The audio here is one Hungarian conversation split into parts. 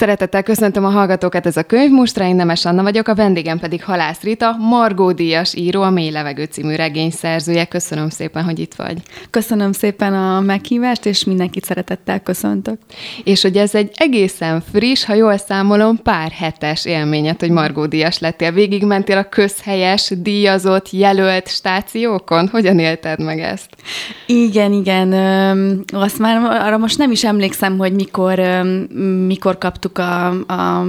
Szeretettel köszöntöm a hallgatókat, ez a könyv Mustra, én Nemes Anna vagyok, a vendégem pedig Halász Rita, Margó Díjas író, a Mély Levegő című regény szerzője. Köszönöm szépen, hogy itt vagy. Köszönöm szépen a meghívást, és mindenkit szeretettel köszöntök. És hogy ez egy egészen friss, ha jól számolom, pár hetes élményet, hogy Margó Díjas lettél. Végigmentél a közhelyes, díjazott, jelölt stációkon. Hogyan élted meg ezt? Igen, igen. Azt már arra most nem is emlékszem, hogy mikor, mikor kaptuk kaptuk a, a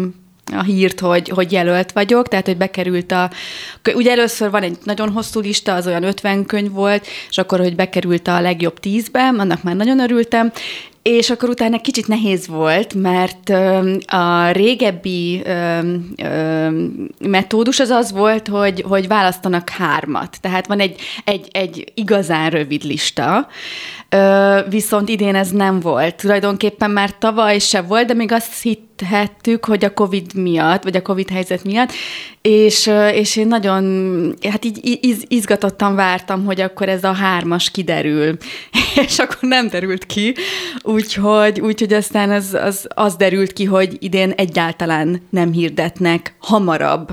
a hírt, hogy, hogy jelölt vagyok, tehát, hogy bekerült a... Ugye először van egy nagyon hosszú lista, az olyan 50 könyv volt, és akkor, hogy bekerült a legjobb tízbe, annak már nagyon örültem, és akkor utána kicsit nehéz volt, mert a régebbi metódus az az volt, hogy, hogy választanak hármat. Tehát van egy, egy, egy igazán rövid lista, viszont idén ez nem volt. Tulajdonképpen már tavaly se volt, de még azt hithettük, hogy a COVID miatt, vagy a COVID helyzet miatt, és, és én nagyon, hát így iz, izgatottan vártam, hogy akkor ez a hármas kiderül, és akkor nem derült ki, úgyhogy, úgyhogy aztán az, az, az derült ki, hogy idén egyáltalán nem hirdetnek hamarabb,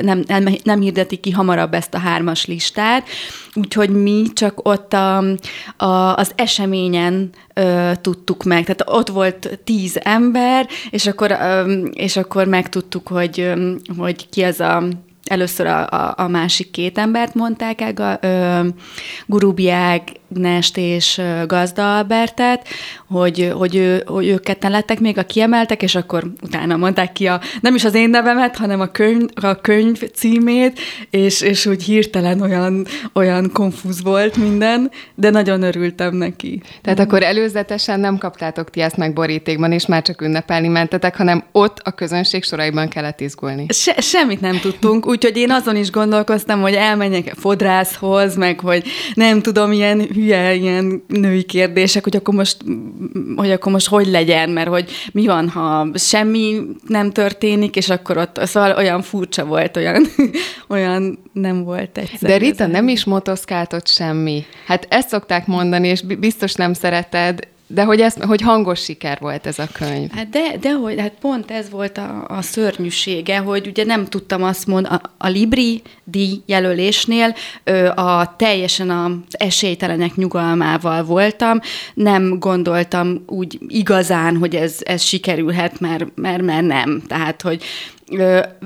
nem, nem, nem hirdetik ki hamarabb ezt a hármas listát, úgyhogy mi csak ott a, a, az eseményen ö, tudtuk meg. Tehát ott volt tíz ember, és akkor, ö, és akkor megtudtuk, hogy, ö, hogy ki az a először a, a, a másik két embert mondták el, a, Gurubi Ágnest és Gazda Albertet, hogy, hogy, ő, hogy ők ketten lettek még a kiemeltek, és akkor utána mondták ki a, nem is az én nevemet, hanem a könyv, a könyv címét, és, és úgy hirtelen olyan, olyan konfúz volt minden, de nagyon örültem neki. Tehát akkor előzetesen nem kaptátok ti ezt meg borítékban, és már csak ünnepelni mentetek, hanem ott a közönség soraiban kellett izgulni. Se, semmit nem tudtunk, úgyhogy én azon is gondolkoztam, hogy elmenjek fodrászhoz, meg hogy nem tudom, ilyen hülye, ilyen női kérdések, hogy akkor most hogy akkor most hogy legyen, mert hogy mi van, ha semmi nem történik, és akkor ott szóval olyan furcsa volt, olyan, olyan nem volt egyszer. De Rita, nem is motoszkáltott semmi. Hát ezt szokták mondani, és biztos nem szereted, de hogy, ez, hogy hangos siker volt ez a könyv. Hát de, de hogy, hát pont ez volt a, a szörnyűsége, hogy ugye nem tudtam azt mondani, a, a Libri díj jelölésnél ö, a teljesen az esélytelenek nyugalmával voltam, nem gondoltam úgy igazán, hogy ez, ez sikerülhet, mert, mert, mert nem. Tehát, hogy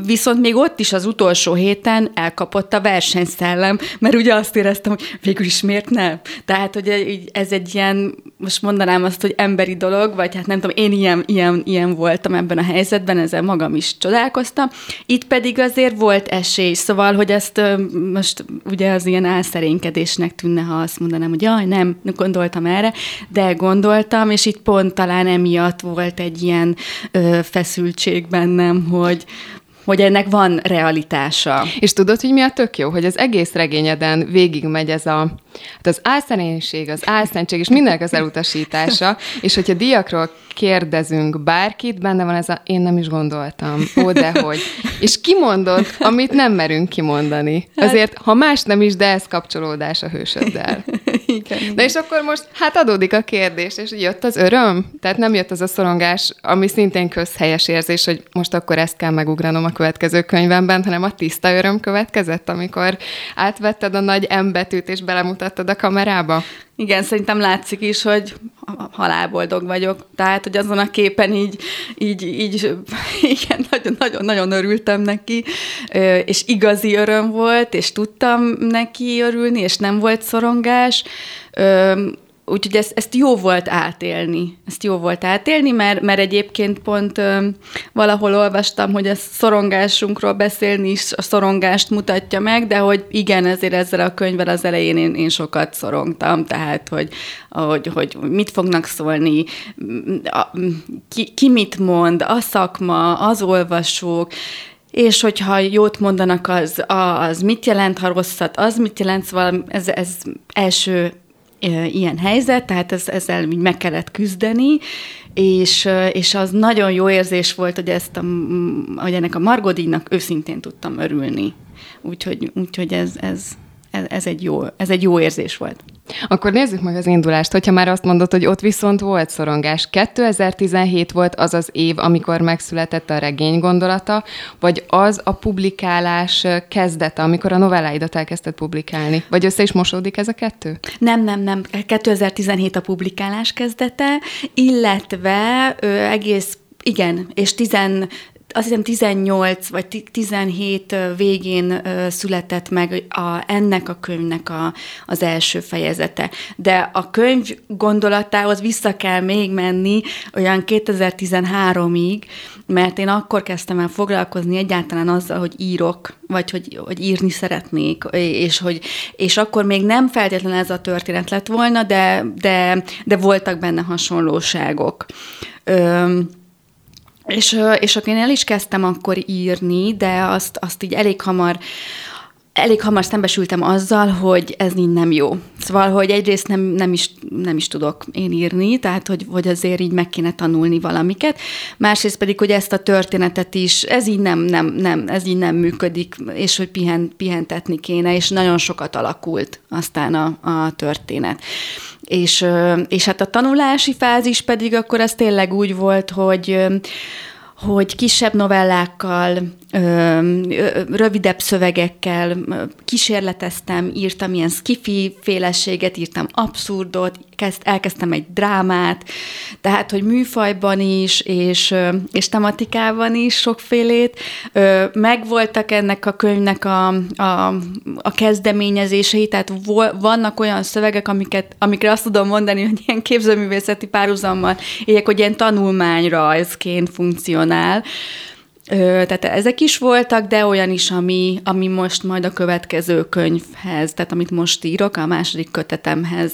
Viszont még ott is az utolsó héten elkapott a versenyszellem, mert ugye azt éreztem, hogy végül is miért nem. Tehát, hogy ez egy ilyen, most mondanám azt, hogy emberi dolog, vagy hát nem tudom, én ilyen, ilyen, ilyen voltam ebben a helyzetben, ezzel magam is csodálkoztam. Itt pedig azért volt esély, szóval, hogy ezt most ugye az ilyen álszerénkedésnek tűnne, ha azt mondanám, hogy jaj, nem gondoltam erre, de gondoltam, és itt pont talán emiatt volt egy ilyen ö, feszültség bennem, hogy, hogy ennek van realitása. És tudod, hogy mi a tök jó? Hogy az egész regényeden végigmegy ez a, hát az álszerénység, az álszentség, és mindenek az elutasítása, és hogyha diakról kérdezünk bárkit, benne van ez a én nem is gondoltam, ó, dehogy. És kimondod, amit nem merünk kimondani. Hát- Azért, ha más nem is, de ez kapcsolódás a hősöddel. Igen, igen. De és akkor most hát adódik a kérdés, és jött az öröm? Tehát nem jött az a szorongás, ami szintén közhelyes érzés, hogy most akkor ezt kell megugranom a következő könyvemben, hanem a tiszta öröm következett, amikor átvetted a nagy embetűt és belemutattad a kamerába? Igen, szerintem látszik is, hogy halálboldog vagyok. Tehát, hogy azon a képen így, így, így igen, nagyon-nagyon örültem neki, és igazi öröm volt, és tudtam neki örülni, és nem volt szorongás. Úgyhogy ezt, ezt jó volt átélni. Ezt jó volt átélni, mert, mert egyébként pont ö, valahol olvastam, hogy a szorongásunkról beszélni is a szorongást mutatja meg, de hogy igen, ezért ezzel a könyvvel az elején én, én sokat szorongtam, tehát hogy, hogy, hogy mit fognak szólni, a, ki, ki mit mond, a szakma, az olvasók, és hogyha jót mondanak, az, az mit jelent, ha rosszat, az mit jelent, szóval ez, ez első ilyen helyzet, tehát ez, ezzel úgy meg kellett küzdeni, és, és az nagyon jó érzés volt, hogy, ezt a, hogy ennek a Margodíjnak őszintén tudtam örülni. Úgyhogy, úgyhogy ez, ez, ez, egy jó, ez egy jó érzés volt. Akkor nézzük meg az indulást. Hogyha már azt mondod, hogy ott viszont volt szorongás. 2017 volt az az év, amikor megszületett a regény gondolata, vagy az a publikálás kezdete, amikor a novelláidat elkezdted publikálni? Vagy össze is mosódik ez a kettő? Nem, nem, nem. 2017 a publikálás kezdete, illetve ö, egész igen, és tizen, azt hiszem 18 vagy 17 végén született meg a, ennek a könyvnek a, az első fejezete. De a könyv gondolatához vissza kell még menni olyan 2013-ig, mert én akkor kezdtem el foglalkozni egyáltalán azzal, hogy írok, vagy hogy, hogy írni szeretnék, és, hogy, és akkor még nem feltétlenül ez a történet lett volna, de, de, de voltak benne hasonlóságok. Öm, és, és akkor én el is kezdtem akkor írni, de azt, azt így elég hamar elég hamar szembesültem azzal, hogy ez így nem jó. Szóval, hogy egyrészt nem, nem, is, nem is tudok én írni, tehát, hogy, hogy azért így meg kéne tanulni valamiket. Másrészt pedig, hogy ezt a történetet is, ez így nem, nem, nem, ez így nem működik, és hogy pihen, pihentetni kéne, és nagyon sokat alakult aztán a, a történet. És, és hát a tanulási fázis pedig akkor az tényleg úgy volt, hogy hogy kisebb novellákkal, rövidebb szövegekkel kísérleteztem, írtam ilyen skifi féleséget, írtam abszurdot, kezd, elkezdtem egy drámát, tehát, hogy műfajban is, és, és tematikában is sokfélét. Megvoltak ennek a könyvnek a, a, a kezdeményezései, tehát vannak olyan szövegek, amiket, amikre azt tudom mondani, hogy ilyen képzőművészeti párhuzammal éljek, hogy ilyen tanulmányrajzként funkcionál, tehát ezek is voltak, de olyan is, ami, ami most majd a következő könyvhez, tehát amit most írok, a második kötetemhez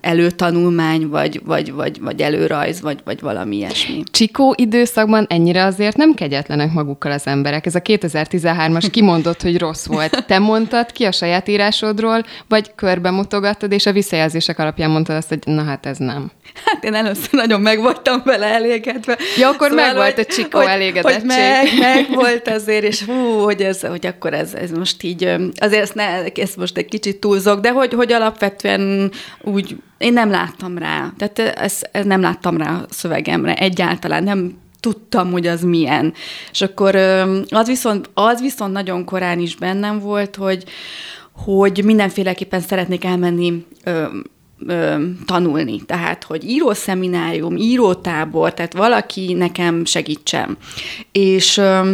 előtanulmány, vagy, vagy, vagy, vagy előrajz, vagy, vagy valami ilyesmi. Csikó időszakban ennyire azért nem kegyetlenek magukkal az emberek. Ez a 2013-as kimondott, hogy rossz volt. Te mondtad ki a saját írásodról, vagy körbe mutogattad, és a visszajelzések alapján mondtad azt, hogy na hát ez nem. Hát én először nagyon meg voltam vele elégedve. Ja, akkor szóval, meg volt a Csikó elég hogy meg, meg volt azért, és hú, hogy, ez, hogy akkor ez, ez most így, azért ezt, ne, ezt most egy kicsit túlzok, de hogy, hogy alapvetően úgy, én nem láttam rá, tehát ezt, ezt nem láttam rá a szövegemre egyáltalán, nem tudtam, hogy az milyen. És akkor az viszont, az viszont nagyon korán is bennem volt, hogy, hogy mindenféleképpen szeretnék elmenni ö, tanulni. Tehát, hogy írószeminárium, írótábor, tehát valaki nekem segítsen. És ö,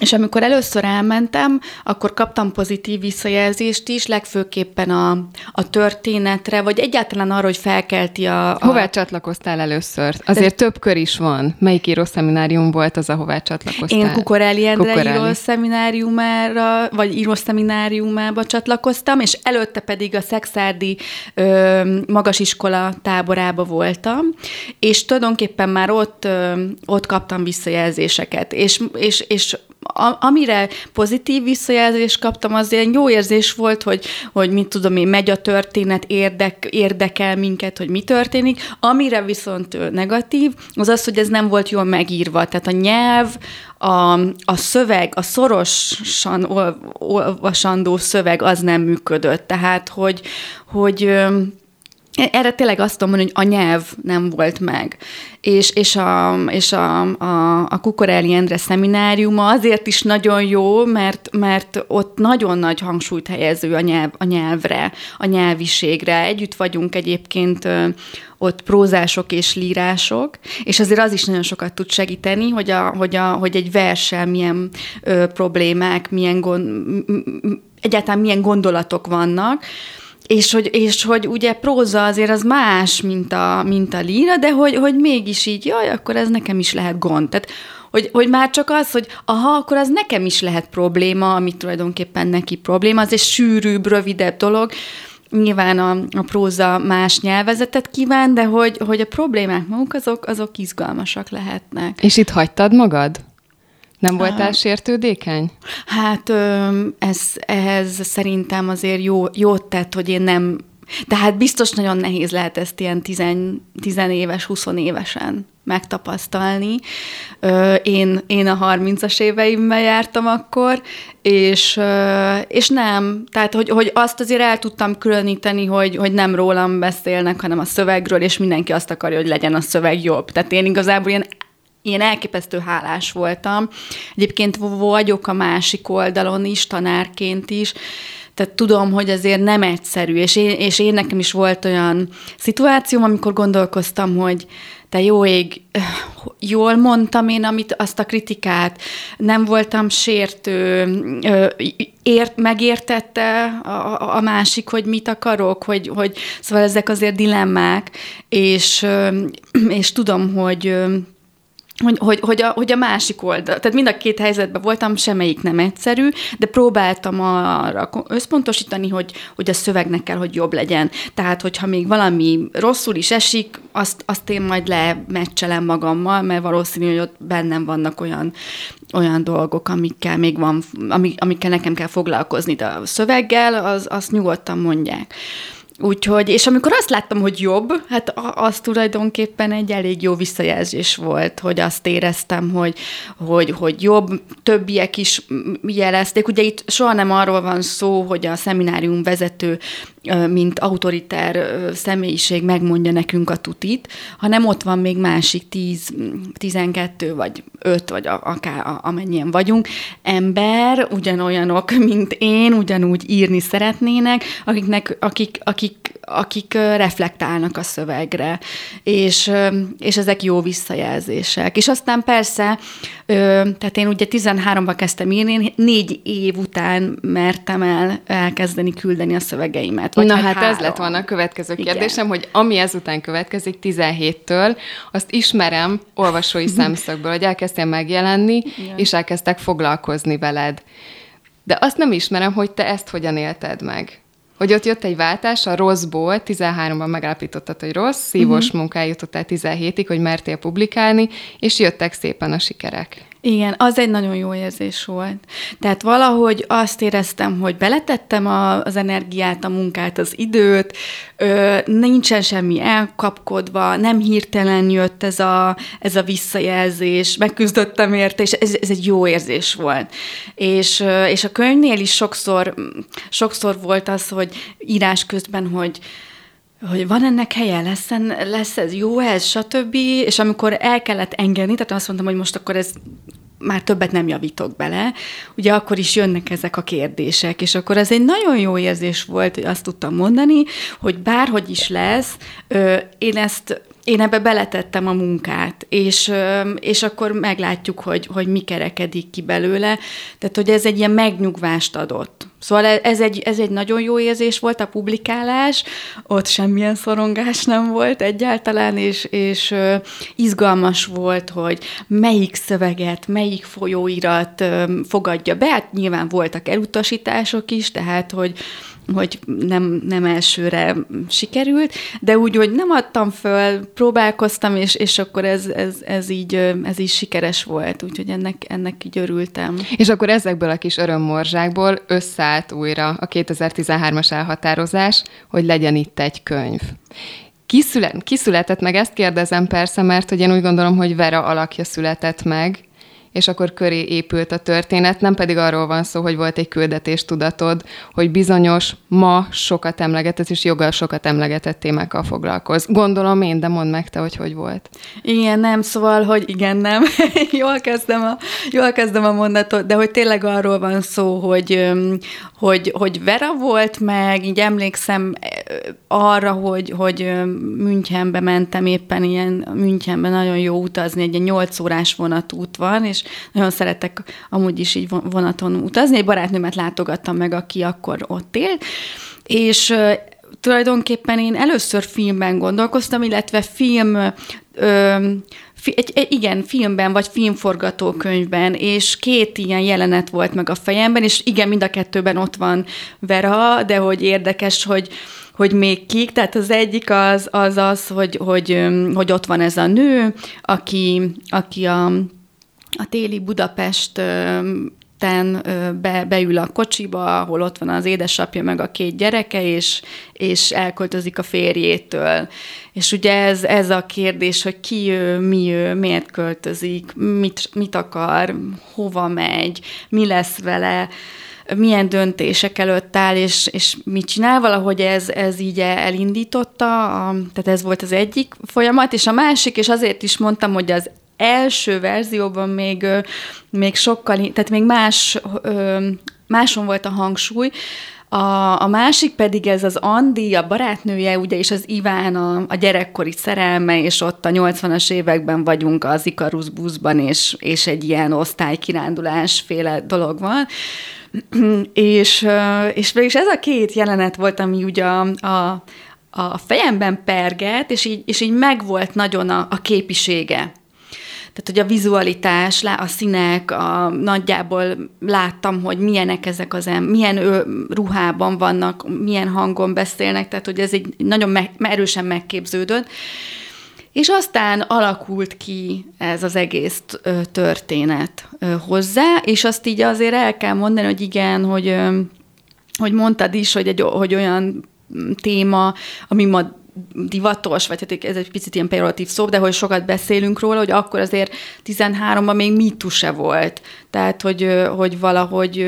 és amikor először elmentem, akkor kaptam pozitív visszajelzést is, legfőképpen a, a történetre, vagy egyáltalán arra, hogy felkelti a... a... Hová csatlakoztál először? Azért De... több kör is van. Melyik írószeminárium volt az, ahová csatlakoztál? Én Kukorelli Endre Kukorelli. írószemináriumára, vagy írószemináriumába csatlakoztam, és előtte pedig a Szexárdi ö, magasiskola táborába voltam, és tulajdonképpen már ott, ö, ott kaptam visszajelzéseket, és, és, és a, amire pozitív visszajelzést kaptam, az egy jó érzés volt, hogy, hogy mit tudom én, megy a történet, érdek, érdekel minket, hogy mi történik. Amire viszont negatív, az az, hogy ez nem volt jól megírva. Tehát a nyelv, a, a szöveg, a szorosan olvasandó szöveg az nem működött. Tehát, hogy, hogy erre tényleg azt tudom mondani, hogy a nyelv nem volt meg. És, és, a, és a, a, a Kukorelli Endre szemináriuma azért is nagyon jó, mert, mert ott nagyon nagy hangsúlyt helyező a, nyelv, a nyelvre, a nyelviségre. Együtt vagyunk egyébként ott prózások és lírások, és azért az is nagyon sokat tud segíteni, hogy, a, hogy, a, hogy egy verssel milyen ö, problémák, milyen gond, egyáltalán milyen gondolatok vannak, és hogy, és hogy ugye próza azért az más, mint a, mint a líra, de hogy, hogy mégis így, jaj, akkor ez nekem is lehet gond. Tehát, hogy, hogy már csak az, hogy aha, akkor az nekem is lehet probléma, amit tulajdonképpen neki probléma, az egy sűrűbb, rövidebb dolog. Nyilván a, a próza más nyelvezetet kíván, de hogy, hogy a problémák maguk azok, azok izgalmasak lehetnek. És itt hagytad magad? Nem voltál sértődékeny? Hát ez, ehhez szerintem azért jó, jót tett, hogy én nem Tehát biztos nagyon nehéz lehet ezt ilyen tizen, tizenéves, huszonévesen megtapasztalni. Én, én a 30-as éveimben jártam akkor, és, és nem. Tehát, hogy, hogy azt azért el tudtam különíteni, hogy, hogy nem rólam beszélnek, hanem a szövegről, és mindenki azt akarja, hogy legyen a szöveg jobb. Tehát én igazából ilyen ilyen elképesztő hálás voltam. Egyébként vagyok a másik oldalon is, tanárként is, tehát tudom, hogy azért nem egyszerű, és én, és én nekem is volt olyan szituációm, amikor gondolkoztam, hogy te jó ég, jól mondtam én amit, azt a kritikát, nem voltam sértő, ért, megértette a, a másik, hogy mit akarok, hogy, hogy szóval ezek azért dilemmák, és, és tudom, hogy hogy, hogy, hogy, a, hogy a másik oldal, tehát mind a két helyzetben voltam, semmelyik nem egyszerű, de próbáltam arra összpontosítani, hogy, hogy a szövegnek kell, hogy jobb legyen. Tehát, hogyha még valami rosszul is esik, azt, azt én majd lemeccselem magammal, mert valószínű, hogy ott bennem vannak olyan, olyan dolgok, amikkel még van, amik, amikkel nekem kell foglalkozni, de a szöveggel, az, azt nyugodtan mondják. Úgyhogy, és amikor azt láttam, hogy jobb, hát az tulajdonképpen egy elég jó visszajelzés volt, hogy azt éreztem, hogy, hogy, hogy jobb, többiek is jelezték. Ugye itt soha nem arról van szó, hogy a szeminárium vezető mint autoritár személyiség megmondja nekünk a tutit, hanem ott van még másik 10, 12 vagy 5, vagy akár amennyien vagyunk, ember, ugyanolyanok, mint én, ugyanúgy írni szeretnének, akiknek, akik, akik akik reflektálnak a szövegre, és, és ezek jó visszajelzések. És aztán persze, tehát én ugye 13-ban kezdtem írni, négy év után mertem el elkezdeni küldeni a szövegeimet. Vagy Na hát, hát ez lett volna a következő kérdésem, Igen. hogy ami ezután következik 17-től, azt ismerem olvasói szemszögből, hogy elkezdtél megjelenni, Igen. és elkezdtek foglalkozni veled. De azt nem ismerem, hogy te ezt hogyan élted meg. Hogy ott jött egy váltás, a rosszból, 13-ban megállapítottad, hogy rossz, szívós uh-huh. munkája jutottál 17-ig, hogy mertél publikálni, és jöttek szépen a sikerek. Igen, az egy nagyon jó érzés volt. Tehát valahogy azt éreztem, hogy beletettem a, az energiát, a munkát, az időt, ö, nincsen semmi elkapkodva, nem hirtelen jött ez a, ez a visszajelzés, megküzdöttem érte, és ez, ez egy jó érzés volt. És, és a könyvnél is sokszor, sokszor volt az, hogy írás közben, hogy hogy van ennek helye, lesz, lesz ez jó ez, stb. És amikor el kellett engedni, tehát azt mondtam, hogy most akkor ez már többet nem javítok bele, ugye akkor is jönnek ezek a kérdések, és akkor ez egy nagyon jó érzés volt, hogy azt tudtam mondani, hogy bárhogy is lesz, én ezt én ebbe beletettem a munkát, és, és akkor meglátjuk, hogy, hogy mi kerekedik ki belőle. Tehát, hogy ez egy ilyen megnyugvást adott. Szóval ez egy, ez egy nagyon jó érzés volt a publikálás, ott semmilyen szorongás nem volt egyáltalán, és, és izgalmas volt, hogy melyik szöveget, melyik folyóirat fogadja be. Hát nyilván voltak elutasítások is, tehát, hogy hogy nem, nem elsőre sikerült, de úgy, hogy nem adtam föl, próbálkoztam, és, és akkor ez, ez, ez, így, ez így sikeres volt, úgyhogy ennek, ennek így örültem. És akkor ezekből a kis örömmorzsákból összeállt újra a 2013-as elhatározás, hogy legyen itt egy könyv. Kiszület, kiszületett meg, ezt kérdezem persze, mert hogy én úgy gondolom, hogy Vera alakja született meg, és akkor köré épült a történet, nem pedig arról van szó, hogy volt egy küldetés tudatod, hogy bizonyos ma sokat emlegetett, és joggal sokat emlegetett témákkal foglalkoz. Gondolom én, de mondd meg te, hogy hogy volt. Igen, nem, szóval, hogy igen, nem. jól, kezdem a, jól kezdem a mondatot, de hogy tényleg arról van szó, hogy, hogy, hogy Vera volt meg, így emlékszem arra, hogy, hogy Münchenbe mentem éppen ilyen, Münchenben nagyon jó utazni, egy 8 órás vonatút van, és nagyon szeretek amúgy is így vonaton utazni. Egy barátnőmet látogattam meg, aki akkor ott él, és tulajdonképpen én először filmben gondolkoztam, illetve film ö, egy, egy, igen, filmben, vagy filmforgatókönyvben, és két ilyen jelenet volt meg a fejemben, és igen, mind a kettőben ott van Vera, de hogy érdekes, hogy, hogy még kik, tehát az egyik az az, az hogy, hogy, hogy ott van ez a nő, aki, aki a a téli Budapest ten be, beül a kocsiba, ahol ott van az édesapja meg a két gyereke, és, és elköltözik a férjétől. És ugye ez, ez a kérdés, hogy ki ő, mi ő, miért költözik, mit, mit akar, hova megy, mi lesz vele, milyen döntések előtt áll, és, és mit csinál, valahogy ez, ez így elindította, a, tehát ez volt az egyik folyamat, és a másik, és azért is mondtam, hogy az első verzióban még, még sokkal, tehát még más, máson volt a hangsúly, a, a másik pedig ez az Andi, a barátnője, ugye, és az Iván a, a gyerekkori szerelme, és ott a 80-as években vagyunk az Ikarus buszban, és, és egy ilyen osztálykirándulás féle dolog van. és, és végülis ez a két jelenet volt, ami ugye a, a, a fejemben perget, és így, és így megvolt nagyon a, a képisége tehát, hogy a vizualitás, a színek, a, nagyjából láttam, hogy milyenek ezek az em, milyen ő, ruhában vannak, milyen hangon beszélnek, tehát, hogy ez egy nagyon me, erősen megképződött. És aztán alakult ki ez az egész történet hozzá, és azt így azért el kell mondani, hogy igen, hogy, hogy mondtad is, hogy, egy, hogy olyan téma, ami ma divatos, vagy hát ez egy picit ilyen pejoratív szó, de hogy sokat beszélünk róla, hogy akkor azért 13-ban még mitu se volt. Tehát, hogy, hogy valahogy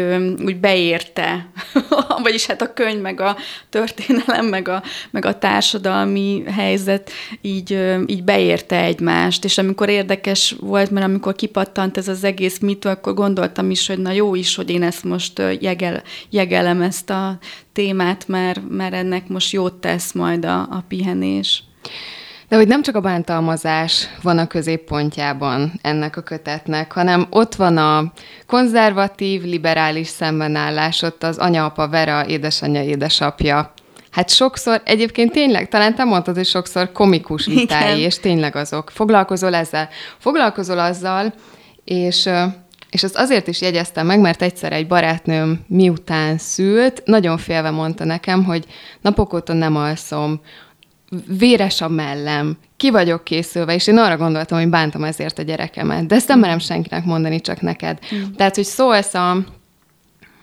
úgy beérte, vagyis hát a könyv, meg a történelem, meg a, meg a társadalmi helyzet így, így beérte egymást, és amikor érdekes volt, mert amikor kipattant ez az egész mitu, akkor gondoltam is, hogy na jó is, hogy én ezt most jegel, jegelem ezt a témát, mert, mert ennek most jót tesz majd a, a pihenés. De hogy nem csak a bántalmazás van a középpontjában ennek a kötetnek, hanem ott van a konzervatív, liberális szembenállás, ott az anya-apa Vera, édesanyja, édesapja. Hát sokszor, egyébként tényleg, talán te mondtad, hogy sokszor komikus vitái, Igen. és tényleg azok. Foglalkozol ezzel. Foglalkozol azzal, és és azt azért is jegyeztem meg, mert egyszer egy barátnőm miután szült, nagyon félve mondta nekem, hogy napok óta nem alszom, véres a mellem, ki vagyok készülve, és én arra gondoltam, hogy bántam ezért a gyerekemet. De ezt nem merem senkinek mondani, csak neked. Mm. Tehát, hogy szólsz a,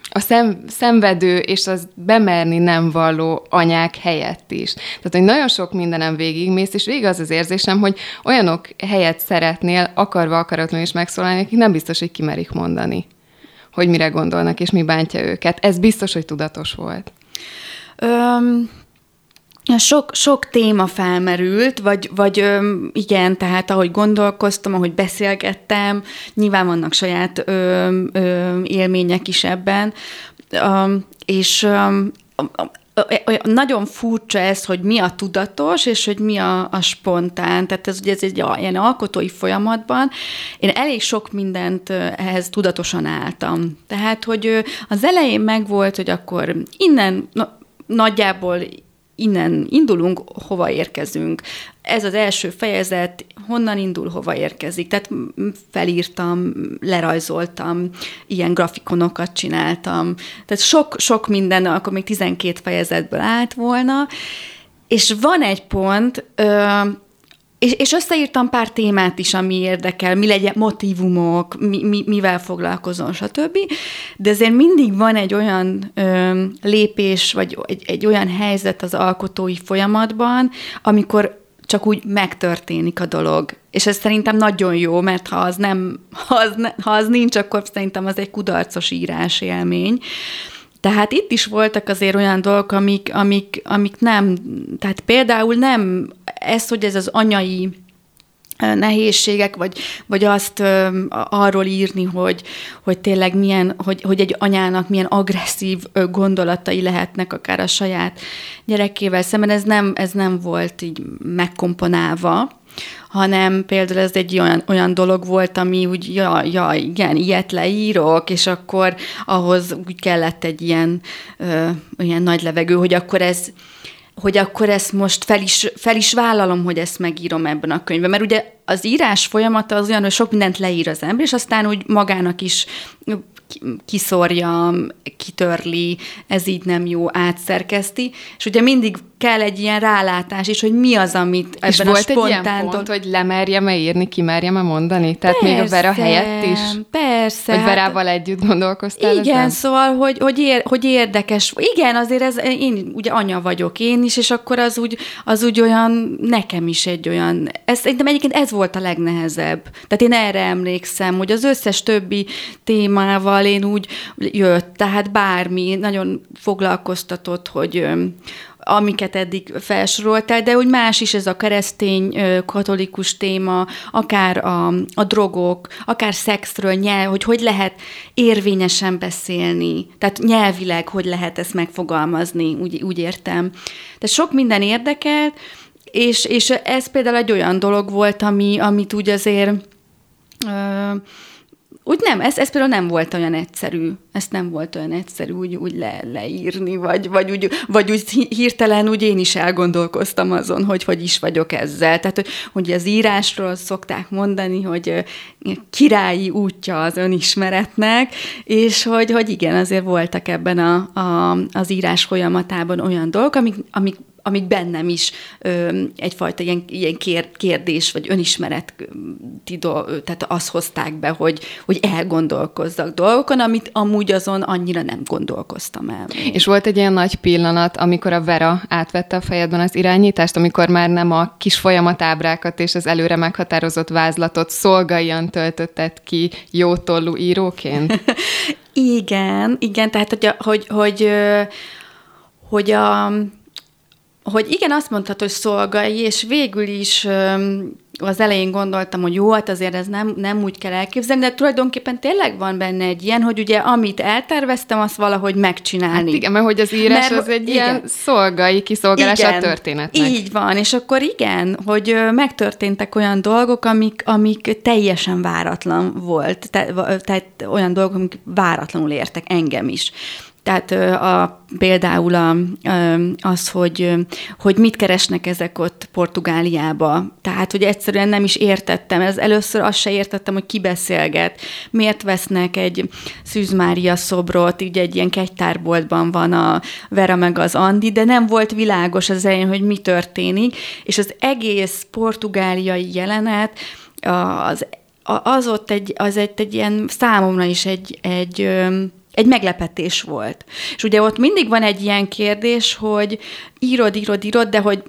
a szem, szenvedő és az bemerni nem valló anyák helyett is. Tehát, hogy nagyon sok mindenem végigmész, és végig az az érzésem, hogy olyanok helyett szeretnél akarva akaratlanul is megszólalni, akik nem biztos, hogy kimerik mondani, hogy mire gondolnak, és mi bántja őket. Ez biztos, hogy tudatos volt. Um, sok, sok téma felmerült, vagy, vagy igen, tehát ahogy gondolkoztam, ahogy beszélgettem, nyilván vannak saját öm, öm, élmények is ebben, öm, és öm, nagyon furcsa ez, hogy mi a tudatos, és hogy mi a, a spontán. Tehát ez ugye ez egy ilyen alkotói folyamatban. Én elég sok mindent ehhez tudatosan álltam. Tehát, hogy az elején megvolt, hogy akkor innen na, nagyjából innen indulunk, hova érkezünk. Ez az első fejezet, honnan indul, hova érkezik. Tehát felírtam, lerajzoltam, ilyen grafikonokat csináltam. Tehát sok, sok minden, akkor még 12 fejezetből állt volna. És van egy pont, és, és összeírtam pár témát is, ami érdekel, mi legyen motivumok, mi, mi, mivel foglalkozom, stb. De azért mindig van egy olyan ö, lépés, vagy egy, egy olyan helyzet az alkotói folyamatban, amikor csak úgy megtörténik a dolog. És ez szerintem nagyon jó, mert ha az, nem, ha az, ne, ha az nincs, akkor szerintem az egy kudarcos írás élmény. Tehát itt is voltak azért olyan dolgok, amik, amik, amik nem, tehát például nem ez, hogy ez az anyai nehézségek, vagy, vagy azt ö, arról írni, hogy, hogy tényleg milyen, hogy, hogy egy anyának milyen agresszív gondolatai lehetnek akár a saját gyerekével szemben, ez nem, ez nem volt így megkomponálva, hanem például ez egy olyan, olyan dolog volt, ami úgy, ja, ja, igen, ilyet leírok, és akkor ahhoz úgy kellett egy ilyen, ö, ilyen nagy levegő, hogy akkor ez, hogy akkor ezt most fel is, fel is vállalom, hogy ezt megírom ebben a könyvben. Mert ugye az írás folyamata az olyan, hogy sok mindent leír az ember, és aztán úgy magának is kiszorja, kitörli, ez így nem jó, átszerkeszti, és ugye mindig kell egy ilyen rálátás is, hogy mi az, amit ebben és a volt egy ilyen pont, hogy lemerjem-e írni, kimerjem-e mondani? Tehát persze, még a Vera helyett is? Persze. Hogy Verával hát, együtt gondolkoztál Igen, ezen? szóval, hogy, hogy, ér, hogy érdekes. Igen, azért ez, én ugye anya vagyok én is, és akkor az úgy, az úgy olyan, nekem is egy olyan, ez, szerintem egyébként ez volt a legnehezebb. Tehát én erre emlékszem, hogy az összes többi témával én úgy jött, tehát bármi, nagyon foglalkoztatott, hogy amiket eddig felsoroltál, de úgy más is ez a keresztény katolikus téma, akár a, a drogok, akár szexről, nyelv, hogy hogy lehet érvényesen beszélni, tehát nyelvileg hogy lehet ezt megfogalmazni, úgy, úgy értem. Tehát sok minden érdekelt, és, és ez például egy olyan dolog volt, ami, amit úgy azért ö, úgy nem, ez, ez például nem volt olyan egyszerű, ezt nem volt olyan egyszerű úgy, úgy le, leírni, vagy, vagy, úgy, vagy úgy hirtelen úgy én is elgondolkoztam azon, hogy hogy is vagyok ezzel. Tehát, hogy, hogy az írásról szokták mondani, hogy királyi útja az önismeretnek, és hogy, hogy igen, azért voltak ebben a, a, az írás folyamatában olyan dolgok, amik, amik amik bennem is ö, egyfajta ilyen, ilyen kér, kérdés, vagy önismeret, tehát azt hozták be, hogy, hogy elgondolkozzak dolgokon, amit amúgy azon annyira nem gondolkoztam el. És volt egy ilyen nagy pillanat, amikor a Vera átvette a fejedben az irányítást, amikor már nem a kis folyamatábrákat és az előre meghatározott vázlatot szolgaian töltötted ki jótollú íróként? igen, igen, tehát hogy, hogy, hogy, hogy a hogy igen, azt mondhatod, hogy szolgai, és végül is az elején gondoltam, hogy jó, hát azért ez nem, nem úgy kell elképzelni, de tulajdonképpen tényleg van benne egy ilyen, hogy ugye amit elterveztem, azt valahogy megcsinálni. Hát igen, mert hogy az írás mert, az egy igen. ilyen szolgai kiszolgálás igen, a történetnek. Így van, és akkor igen, hogy megtörténtek olyan dolgok, amik, amik teljesen váratlan volt, te, tehát olyan dolgok, amik váratlanul értek engem is. Tehát a, például a, az, hogy, hogy mit keresnek ezek ott Portugáliába. Tehát, hogy egyszerűen nem is értettem. Ez először azt se értettem, hogy ki beszélget. Miért vesznek egy Szűz Mária szobrot, így egy ilyen kegytárboltban van a Vera meg az Andi, de nem volt világos az elején, hogy mi történik, és az egész portugáliai jelenet az, az ott egy, az egy, egy ilyen számomra is egy, egy egy meglepetés volt. És ugye ott mindig van egy ilyen kérdés, hogy írod, írod, írod, de hogy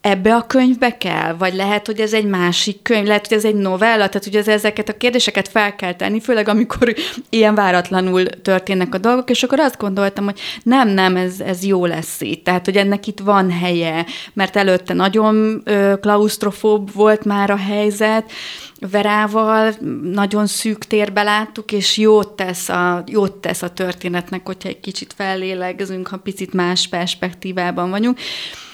ebbe a könyvbe kell? Vagy lehet, hogy ez egy másik könyv, lehet, hogy ez egy novella, tehát hogy ez, ezeket a kérdéseket fel kell tenni, főleg amikor ilyen váratlanul történnek a dolgok, és akkor azt gondoltam, hogy nem, nem, ez, ez jó lesz itt. Tehát, hogy ennek itt van helye, mert előtte nagyon ö, klaustrofób volt már a helyzet, Verával nagyon szűk térbe láttuk, és jót tesz a, jót tesz a történetnek, hogyha egy kicsit fellélegzünk, ha picit más perspektívában vagyunk.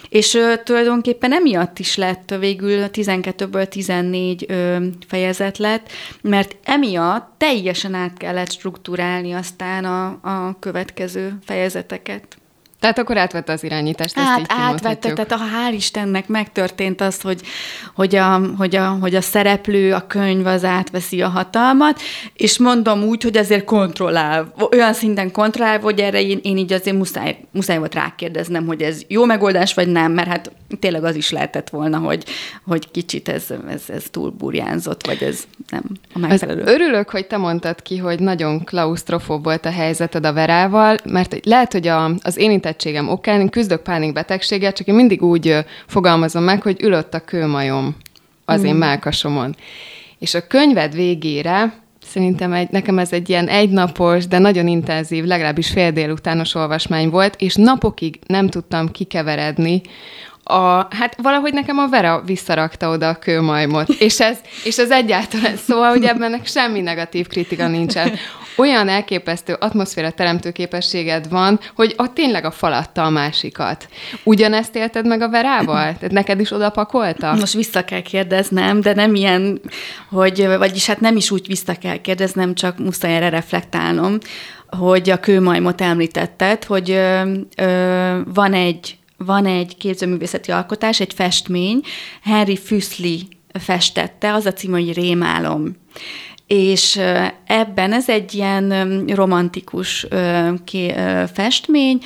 És ö, tulajdonképpen emiatt is lett végül 12-ből 14 ö, fejezet lett, mert emiatt teljesen át kellett struktúrálni aztán a, a következő fejezeteket. Tehát akkor átvette az irányítást, ezt hát, így átvette, tehát a hál' Istennek megtörtént az, hogy, hogy, a, hogy, a, hogy a szereplő, a könyv az átveszi a hatalmat, és mondom úgy, hogy azért kontrollál, olyan szinten kontrollál, hogy erre én, én így azért muszáj, muszáj volt rákérdeznem, hogy ez jó megoldás, vagy nem, mert hát tényleg az is lehetett volna, hogy, hogy kicsit ez, ez, ez túl burjánzott, vagy ez nem a megfelelő. Az örülök, hogy te mondtad ki, hogy nagyon klaustrofób volt a helyzeted a Verával, mert lehet, hogy a, az én érintettségem okán én küzdök pánikbetegséggel, csak én mindig úgy fogalmazom meg, hogy ülött a kőmajom az mm. én melkasomon. És a könyved végére Szerintem egy, nekem ez egy ilyen egynapos, de nagyon intenzív, legalábbis fél délutános olvasmány volt, és napokig nem tudtam kikeveredni a, hát valahogy nekem a Vera visszarakta oda a kőmajmot, és ez, és ez egyáltalán, szóval, hogy ebben semmi negatív kritika nincsen. Olyan elképesztő atmoszféra teremtő képességed van, hogy a tényleg a falatta a másikat. Ugyanezt élted meg a Verával? Tehát neked is oda pakolta? Most vissza kell kérdeznem, de nem ilyen, hogy, vagyis hát nem is úgy vissza kell kérdeznem, csak muszáj erre reflektálnom, hogy a kőmajmot említetted, hogy ö, ö, van egy van egy képzőművészeti alkotás, egy festmény, Henry Füssli festette, az a cím, hogy Rémálom. és ebben ez egy ilyen romantikus festmény,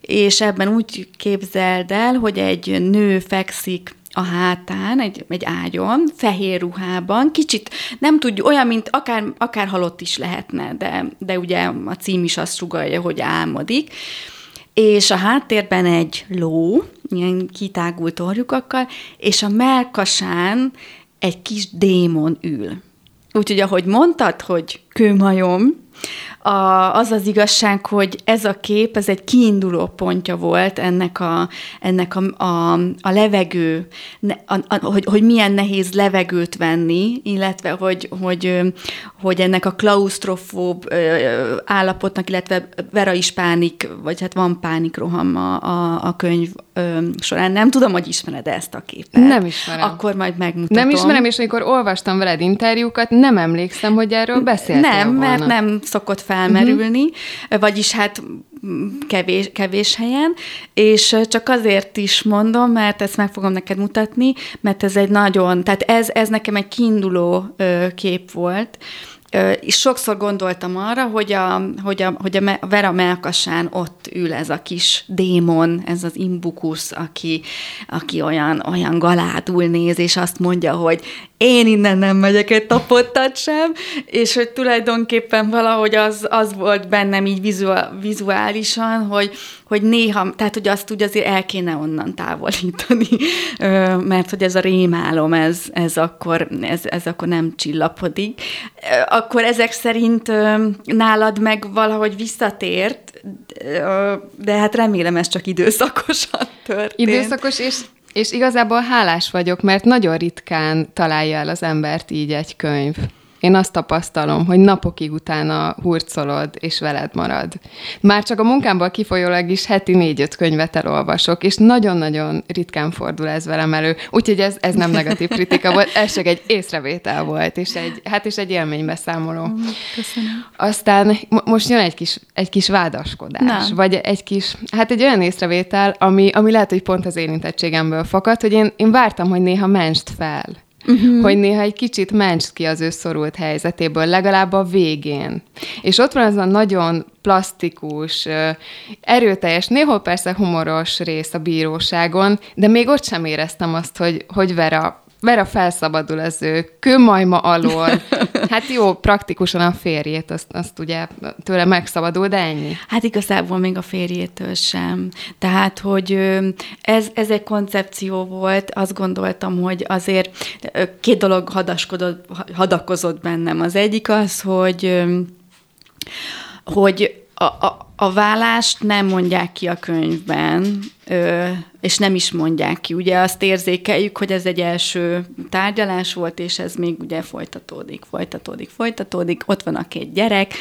és ebben úgy képzeld el, hogy egy nő fekszik a hátán, egy, egy ágyon, fehér ruhában, kicsit nem tudjuk, olyan, mint akár, akár halott is lehetne, de, de ugye a cím is azt sugalja, hogy álmodik, és a háttérben egy ló, ilyen kitágult orjukakkal, és a melkasán egy kis démon ül. Úgyhogy ahogy mondtad, hogy kőmajom, a, az az igazság, hogy ez a kép, ez egy kiinduló pontja volt ennek a, ennek a, a, a levegő, a, a, hogy, hogy milyen nehéz levegőt venni, illetve hogy, hogy, hogy ennek a klaustrofób állapotnak, illetve Vera is pánik, vagy hát van pánikroham a, a, a könyv során. Nem tudom, hogy ismered ezt a képet. Nem ismerem. Akkor majd megmutatom. Nem ismerem, és amikor olvastam veled interjúkat, nem emlékszem, hogy erről beszéltél Nem, volna. mert nem szokott felmerülni, uh-huh. vagyis hát kevés, kevés helyen, és csak azért is mondom, mert ezt meg fogom neked mutatni, mert ez egy nagyon, tehát ez, ez nekem egy kiinduló kép volt, és sokszor gondoltam arra, hogy a, hogy a, hogy a Vera Melkasán ott ül ez a kis démon, ez az imbukusz, aki, aki olyan, olyan galádul néz, és azt mondja, hogy én innen nem megyek egy tapottat sem, és hogy tulajdonképpen valahogy az, az volt bennem így vizuál, vizuálisan, hogy, hogy néha, tehát hogy azt úgy azért el kéne onnan távolítani, mert hogy ez a rémálom, ez, ez, akkor, ez, ez akkor nem csillapodik. Akkor ezek szerint nálad meg valahogy visszatért, de hát remélem ez csak időszakosan történt. Időszakos, és és igazából hálás vagyok, mert nagyon ritkán találja el az embert így egy könyv. Én azt tapasztalom, hogy napokig utána hurcolod, és veled marad. Már csak a munkámból kifolyólag is heti négy-öt könyvet elolvasok, és nagyon-nagyon ritkán fordul ez velem elő. Úgyhogy ez, ez nem negatív kritika volt, ez csak egy észrevétel volt, és egy, hát és egy élménybeszámoló. Köszönöm. Aztán most jön egy kis, egy kis vádaskodás, Na. vagy egy kis, hát egy olyan észrevétel, ami, ami lehet, hogy pont az érintettségemből fakad, hogy én, én vártam, hogy néha menst fel uh-huh. hogy néha egy kicsit ments ki az ő szorult helyzetéből, legalább a végén. És ott van az a nagyon plastikus, erőteljes, néhol persze humoros rész a bíróságon, de még ott sem éreztem azt, hogy, hogy Vera Vera felszabadul az ő kőmajma alól. Hát jó, praktikusan a férjét, azt, azt ugye tőle megszabadul, de ennyi. Hát igazából még a férjétől sem. Tehát, hogy ez, ez egy koncepció volt, azt gondoltam, hogy azért két dolog hadaskodott, hadakozott bennem. Az egyik az, hogy hogy a, a, a vállást nem mondják ki a könyvben, és nem is mondják ki. Ugye azt érzékeljük, hogy ez egy első tárgyalás volt, és ez még ugye folytatódik, folytatódik, folytatódik, ott van a két gyerek,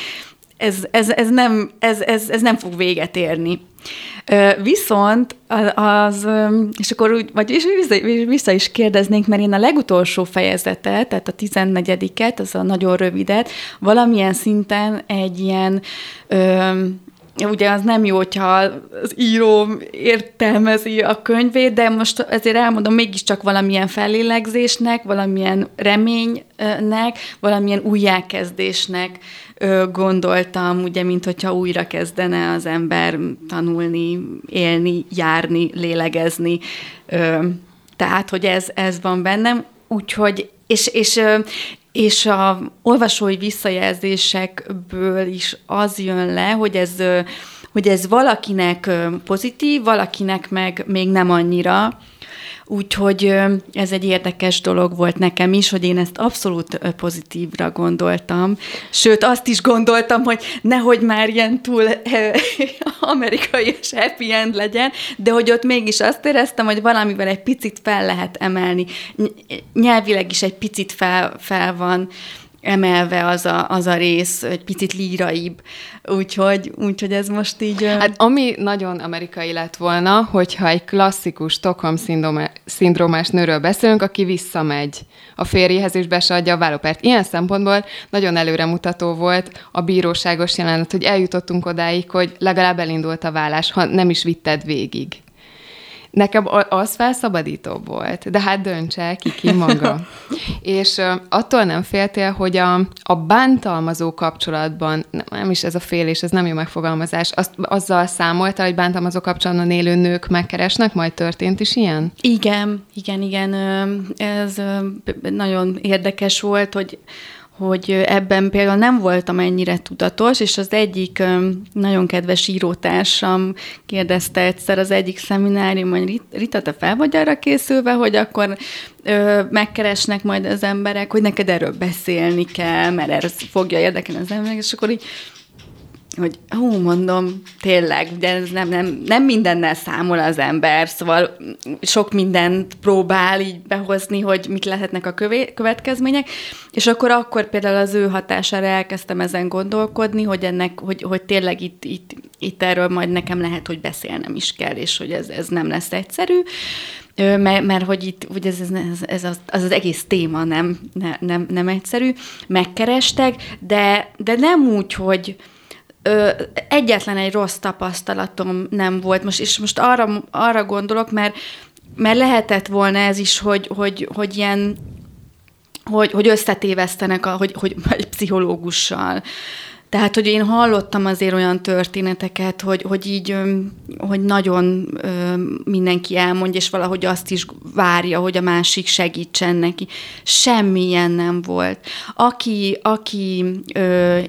ez, ez, ez, nem, ez, ez, ez nem fog véget érni. Viszont az, és akkor úgy, vagy vissza, vissza is kérdeznénk, mert én a legutolsó fejezetet, tehát a 14-et, az a nagyon rövidet, valamilyen szinten egy ilyen ugye az nem jó, hogyha az író értelmezi a könyvét, de most ezért elmondom, mégiscsak valamilyen fellélegzésnek, valamilyen reménynek, valamilyen újjákezdésnek gondoltam, ugye, mint hogyha újra kezdene az ember tanulni, élni, járni, lélegezni. Tehát, hogy ez, ez van bennem, úgyhogy, és, és és a olvasói visszajelzésekből is az jön le, hogy ez, hogy ez valakinek pozitív, valakinek meg még nem annyira, Úgyhogy ez egy érdekes dolog volt nekem is, hogy én ezt abszolút pozitívra gondoltam. Sőt, azt is gondoltam, hogy nehogy már ilyen túl amerikai és happy end legyen, de hogy ott mégis azt éreztem, hogy valamivel egy picit fel lehet emelni. Nyelvileg is egy picit fel, fel van emelve az a, az a rész, egy picit líraibb. Úgyhogy, úgyhogy ez most így... Hát ami nagyon amerikai lett volna, hogyha egy klasszikus Stockholm szindrómás nőről beszélünk, aki visszamegy a férjéhez és be adja a vállópert. Ilyen szempontból nagyon előremutató volt a bíróságos jelenet, hogy eljutottunk odáig, hogy legalább elindult a vállás, ha nem is vitted végig Nekem az felszabadítóbb volt, de hát döntse ki ki maga. és attól nem féltél, hogy a, a bántalmazó kapcsolatban, nem is ez a félés, ez nem jó megfogalmazás, azt, azzal számolta, hogy bántalmazó kapcsolatban élő nők megkeresnek, majd történt is ilyen? Igen, igen, igen. Ez nagyon érdekes volt, hogy hogy ebben például nem voltam ennyire tudatos, és az egyik nagyon kedves írótársam kérdezte egyszer az egyik szeminárium, hogy Rita, te fel vagy arra készülve, hogy akkor ö, megkeresnek majd az emberek, hogy neked erről beszélni kell, mert ez fogja érdekelni az emberek, és akkor így hogy hú, mondom, tényleg, ugye ez nem, nem, nem mindennel számol az ember, szóval sok mindent próbál így behozni, hogy mit lehetnek a kövé, következmények, és akkor akkor például az ő hatására elkezdtem ezen gondolkodni, hogy ennek, hogy, hogy tényleg itt, itt, itt erről majd nekem lehet, hogy beszélnem is kell, és hogy ez, ez nem lesz egyszerű, mert, mert hogy itt hogy ez, ez, ez az, az, az egész téma nem, ne, nem, nem egyszerű. Megkerestek, de, de nem úgy, hogy, ö, egyetlen egy rossz tapasztalatom nem volt. Most, és most arra, arra gondolok, mert, mert lehetett volna ez is, hogy, hogy, hogy ilyen hogy, hogy összetévesztenek, a, hogy, hogy egy pszichológussal. Tehát, hogy én hallottam azért olyan történeteket, hogy, hogy így, hogy nagyon mindenki elmondja, és valahogy azt is várja, hogy a másik segítsen neki. Semmilyen nem volt. Aki, aki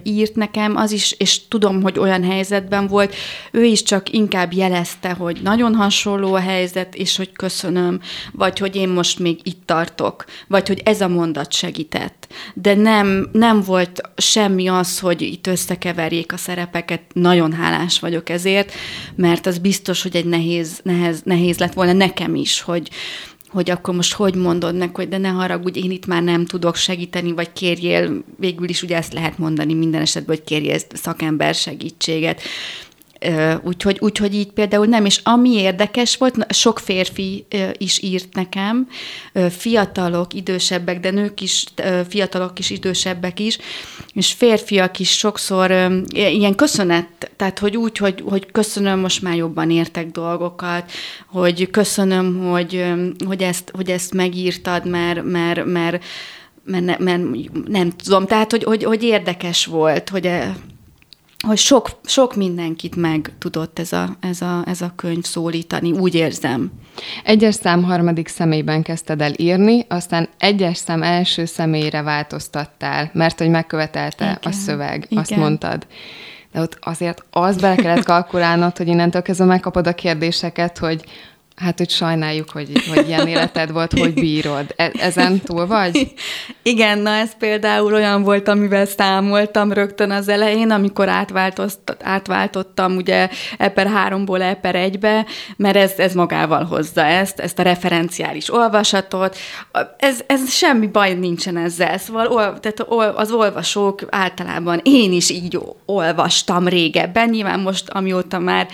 írt nekem, az is, és tudom, hogy olyan helyzetben volt, ő is csak inkább jelezte, hogy nagyon hasonló a helyzet, és hogy köszönöm, vagy hogy én most még itt tartok, vagy hogy ez a mondat segített. De nem, nem volt semmi az, hogy itt összekeverjék a szerepeket. Nagyon hálás vagyok ezért, mert az biztos, hogy egy nehéz, nehéz, nehéz lett volna nekem is, hogy, hogy akkor most hogy mondod meg, hogy de ne haragudj, én itt már nem tudok segíteni, vagy kérjél, végül is ugye ezt lehet mondani minden esetben, hogy kérjél szakember segítséget. Úgyhogy, úgyhogy így például nem, és ami érdekes volt, sok férfi is írt nekem, fiatalok, idősebbek, de nők is, fiatalok is, idősebbek is, és férfiak is sokszor ilyen köszönet, tehát hogy úgy, hogy, hogy köszönöm, most már jobban értek dolgokat, hogy köszönöm, hogy, hogy, ezt, hogy ezt megírtad, mert, mert, mert, mert, mert, mert nem tudom, tehát hogy, hogy, hogy érdekes volt, hogy hogy sok, sok mindenkit meg tudott ez a, ez, a, ez a könyv szólítani, úgy érzem. Egyes szám harmadik személyben kezdted el írni, aztán egyes szám első személyre változtattál, mert hogy megkövetelte Igen. a szöveg, Igen. azt mondtad. De ott azért az bele kellett kalkulálnod, hogy innentől kezdve megkapod a kérdéseket, hogy Hát, hogy sajnáljuk, hogy, hogy ilyen életed volt, hogy bírod. E- ezen túl vagy? Igen, na ez például olyan volt, amivel számoltam rögtön az elején, amikor átváltottam ugye eper 3-ból eper 1-be, mert ez, ez magával hozza ezt, ezt a referenciális olvasatot. Ez, ez semmi baj nincsen ezzel. Szóval tehát az olvasók általában én is így olvastam régebben, nyilván most, amióta már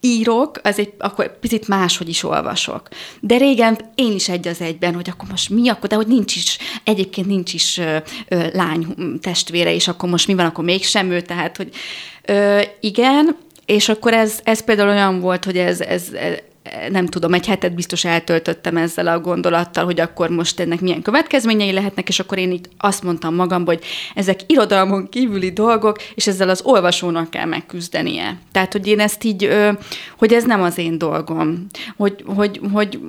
írok, az egy, akkor picit máshogy is olvasok. De régen én is egy az egyben, hogy akkor most mi, akkor, de hogy nincs is, egyébként nincs is ö, ö, lány testvére, és akkor most mi van, akkor mégsem ő, tehát, hogy ö, igen, és akkor ez, ez például olyan volt, hogy ez, ez, nem tudom, egy hetet biztos eltöltöttem ezzel a gondolattal, hogy akkor most ennek milyen következményei lehetnek, és akkor én itt azt mondtam magamban, hogy ezek irodalmon kívüli dolgok, és ezzel az olvasónak kell megküzdenie. Tehát, hogy én ezt így, hogy ez nem az én dolgom, hogy, hogy, hogy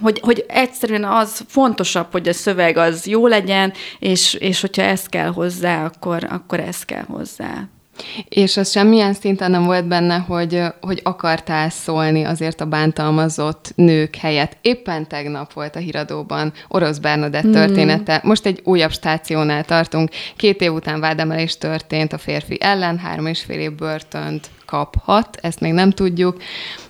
hogy, hogy egyszerűen az fontosabb, hogy a szöveg az jó legyen, és, és hogyha ez kell hozzá, akkor, akkor ez kell hozzá. És az semmilyen szinten nem volt benne, hogy, hogy akartál szólni azért a bántalmazott nők helyett. Éppen tegnap volt a híradóban Orosz Bernadett mm. története. Most egy újabb stációnál tartunk. Két év után vádemelés történt a férfi ellen, három és fél év börtönt kaphat, ezt még nem tudjuk,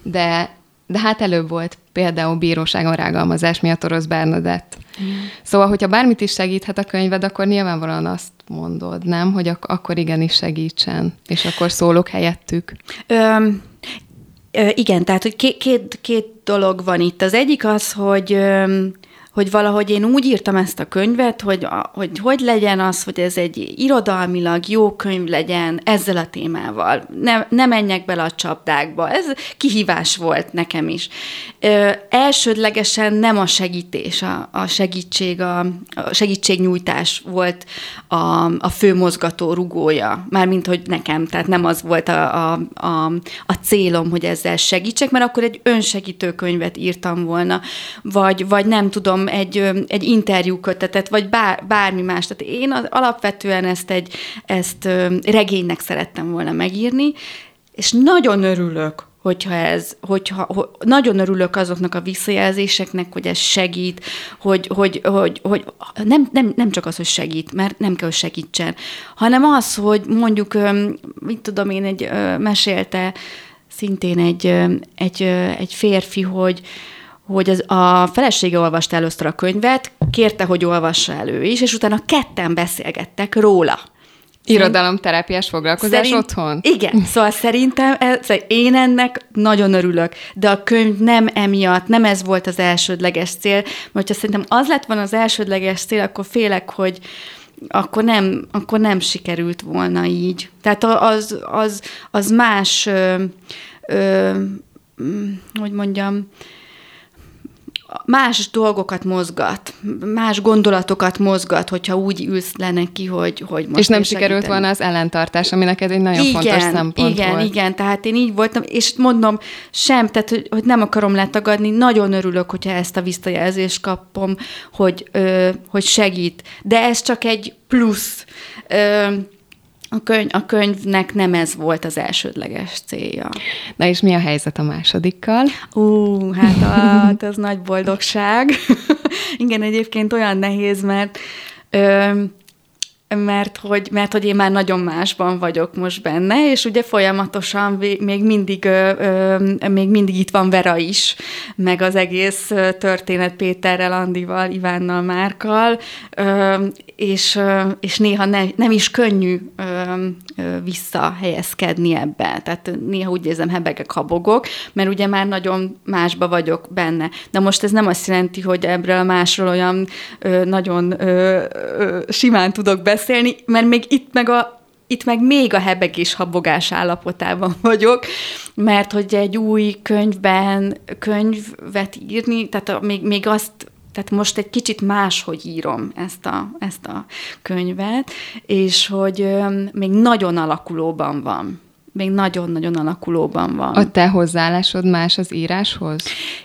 de de hát előbb volt például bíróságon rágalmazás miatt Orosz Bernadett. Mm. Szóval, hogyha bármit is segíthet a könyved, akkor nyilvánvalóan azt mondod, nem? Hogy ak- akkor igenis segítsen, és akkor szólok helyettük. Öm, ö, igen, tehát hogy két, két, két dolog van itt. Az egyik az, hogy öm, hogy valahogy én úgy írtam ezt a könyvet, hogy, hogy hogy legyen az, hogy ez egy irodalmilag jó könyv legyen ezzel a témával. Ne, ne menjek bele a csapdákba. Ez kihívás volt nekem is. Ö, elsődlegesen nem a segítés, a, a segítség, a, a segítségnyújtás volt a, a fő mozgató rugója. Mármint, hogy nekem, tehát nem az volt a, a, a, a célom, hogy ezzel segítsek, mert akkor egy önsegítő könyvet írtam volna, vagy, vagy nem tudom, egy, egy interjú kötetet, vagy bár, bármi más. Tehát én az, alapvetően ezt egy ezt regénynek szerettem volna megírni, és nagyon örülök, hogyha ez, hogyha hogy nagyon örülök azoknak a visszajelzéseknek, hogy ez segít, hogy, hogy, hogy, hogy nem, nem, nem csak az, hogy segít, mert nem kell, hogy segítsen, hanem az, hogy mondjuk, mit tudom én, egy mesélte szintén egy, egy, egy férfi, hogy, hogy az, a felesége olvasta először a könyvet, kérte, hogy olvassa elő is, és utána ketten beszélgettek róla. Irodalomterápiás foglalkozás Szerint, otthon? Igen, szóval szerintem ez, szóval én ennek nagyon örülök, de a könyv nem emiatt, nem ez volt az elsődleges cél, mert hogyha szerintem az lett volna az elsődleges cél, akkor félek, hogy akkor nem, akkor nem sikerült volna így. Tehát az, az, az más, ö, ö, hogy mondjam, más dolgokat mozgat, más gondolatokat mozgat, hogyha úgy ülsz le neki, hogy, hogy most És nem sikerült volna az ellentartás, ami neked egy nagyon igen, fontos szempont igen, volt. Igen, igen, tehát én így voltam, és mondom, sem, tehát hogy, hogy nem akarom letagadni, nagyon örülök, hogyha ezt a visszajelzést kapom, hogy, ö, hogy segít, de ez csak egy plusz. Ö, a, könyv, a könyvnek nem ez volt az elsődleges célja. Na és mi a helyzet a másodikkal? Ú, hát, hát ez nagy boldogság. Igen, egyébként olyan nehéz, mert ö, mert hogy, mert hogy én már nagyon másban vagyok most benne, és ugye folyamatosan még mindig, még mindig itt van Vera is, meg az egész történet Péterrel, Andival, Ivánnal, Márkal, és, és néha ne, nem is könnyű visszahelyezkedni ebbe. Tehát néha úgy érzem, hebegek, habogok, mert ugye már nagyon másba vagyok benne. De most ez nem azt jelenti, hogy ebből a másról olyan nagyon simán tudok beszélni, beszélni, mert még itt meg a itt meg még a hebegés habogás állapotában vagyok, mert hogy egy új könyvben könyvet írni, tehát a, még, még azt tehát most egy kicsit máshogy írom ezt a, ezt a könyvet, és hogy ö, még nagyon alakulóban van még nagyon-nagyon alakulóban van. A te hozzáállásod más az íráshoz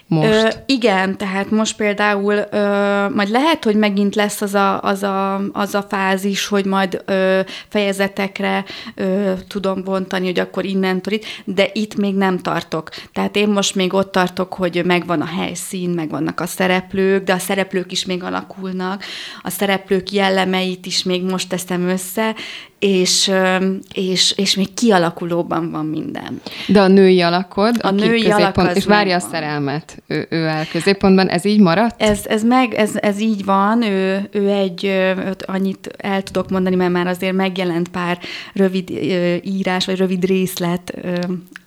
most? Ö, igen, tehát most például ö, majd lehet, hogy megint lesz az a, az a, az a fázis, hogy majd ö, fejezetekre ö, tudom bontani, hogy akkor innentől itt, de itt még nem tartok. Tehát én most még ott tartok, hogy megvan a helyszín, megvannak a szereplők, de a szereplők is még alakulnak, a szereplők jellemeit is még most teszem össze, és, és, és még kialakulóban van minden. De a női alakod, a női alak és várja a szerelmet ő, ő el középpontban, ez így maradt? Ez, ez meg, ez, ez így van, ő, ő egy, annyit el tudok mondani, mert már azért megjelent pár rövid írás, vagy rövid részlet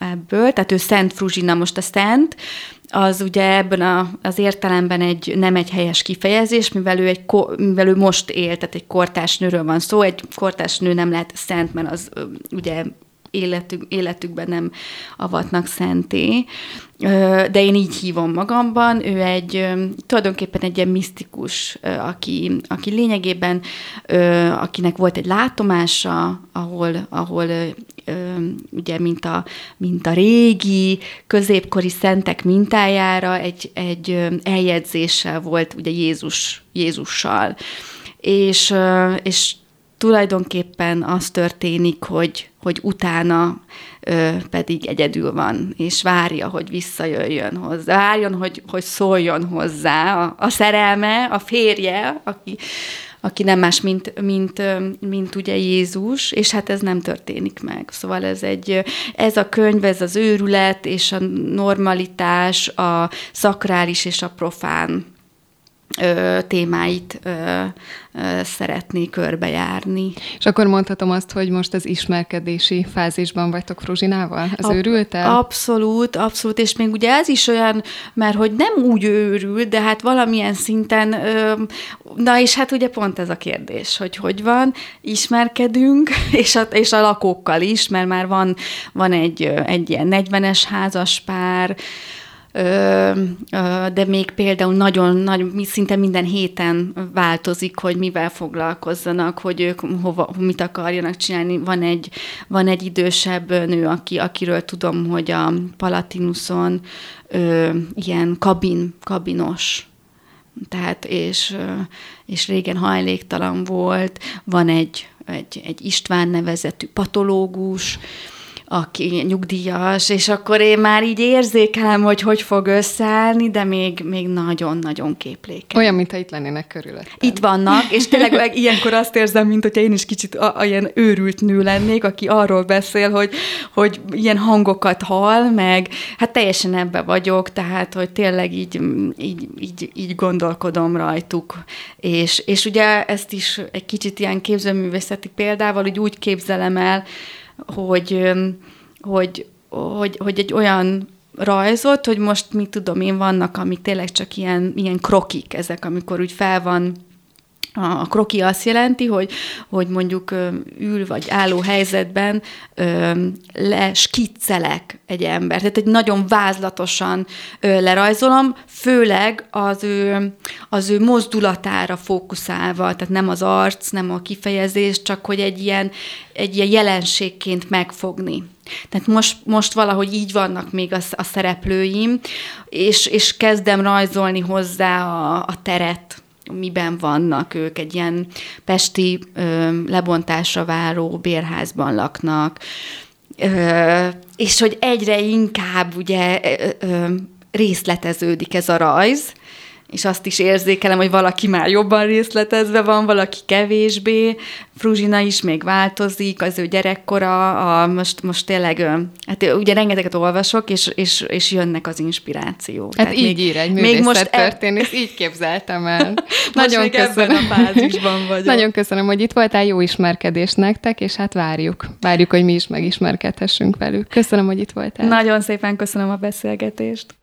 ebből, tehát ő Szent Fruzsina, most a Szent, az ugye ebben a, az értelemben egy, nem egy helyes kifejezés, mivel ő, egy, mivel ő most él, tehát egy kortás nőről van szó, egy kortás nő nem lehet szent, mert az ugye életük, életükben nem avatnak szenté, de én így hívom magamban. Ő egy tulajdonképpen egy ilyen misztikus, aki, aki lényegében, akinek volt egy látomása, ahol, ahol ugye, mint a, mint a régi, középkori szentek mintájára egy, egy eljegyzéssel volt ugye Jézus, Jézussal. És, és tulajdonképpen az történik, hogy, hogy utána ö, pedig egyedül van, és várja, hogy visszajöjjön hozzá, várjon, hogy, hogy szóljon hozzá a, a szerelme, a férje, aki, aki nem más, mint, mint, mint ugye Jézus, és hát ez nem történik meg. Szóval ez egy, ez a könyv, ez az őrület és a normalitás, a szakrális és a profán ö, témáit ö, ö, szeretné körbejárni. És akkor mondhatom azt, hogy most az ismerkedési fázisban vagytok Fruzsinával? Az Ab- őrült el? Abszolút, abszolút, és még ugye ez is olyan, mert hogy nem úgy őrült, de hát valamilyen szinten, ö, na és hát ugye pont ez a kérdés, hogy hogy van, ismerkedünk, és a, és a lakókkal is, mert már van, van egy, egy ilyen 40-es házas pár, de még például nagyon nagy, szinte minden héten változik, hogy mivel foglalkozzanak, hogy ők hova, mit akarjanak csinálni. Van egy, van egy idősebb nő, aki, akiről tudom, hogy a Palatinuson ö, ilyen kabin, kabinos tehát és, és régen hajléktalan volt, van egy, egy, egy István nevezetű patológus, aki nyugdíjas, és akkor én már így érzékelem, hogy hogy fog összeállni, de még, még nagyon-nagyon képlékeny. Olyan, mintha itt lennének körülött. Itt vannak, és tényleg ilyenkor azt érzem, mint hogyha én is kicsit a, a ilyen őrült nő lennék, aki arról beszél, hogy, hogy ilyen hangokat hall, meg hát teljesen ebbe vagyok, tehát, hogy tényleg így, így, így, így gondolkodom rajtuk. És, és ugye ezt is egy kicsit ilyen képzőművészeti példával, hogy úgy képzelem el, hogy, hogy, hogy, hogy egy olyan rajzot, hogy most mit tudom én, vannak, amik tényleg csak ilyen, ilyen krokik, ezek, amikor úgy fel van a kroki azt jelenti, hogy, hogy mondjuk ül vagy álló helyzetben leskiccelek egy ember. Tehát egy nagyon vázlatosan lerajzolom, főleg az ő, az ő mozdulatára fókuszálva, tehát nem az arc, nem a kifejezés, csak hogy egy ilyen, egy ilyen jelenségként megfogni. Tehát most, most valahogy így vannak még a, a szereplőim, és, és kezdem rajzolni hozzá a, a teret, miben vannak ők, egy ilyen pesti ö, lebontásra váró bérházban laknak, ö, és hogy egyre inkább ugye ö, ö, részleteződik ez a rajz, és azt is érzékelem, hogy valaki már jobban részletezve van, valaki kevésbé. Fruzsina is még változik, az ő gyerekkora, a, most, most tényleg, hát ugye rengeteget olvasok, és, és, és jönnek az inspirációk. Hát Tehát így még, ír egy még most e- történész, így képzeltem el. Nagyon köszönöm. a fázisban vagyok. Nagyon köszönöm, hogy itt voltál, jó ismerkedést nektek, és hát várjuk. Várjuk, hogy mi is megismerkedhessünk velük. Köszönöm, hogy itt voltál. Nagyon szépen köszönöm a beszélgetést.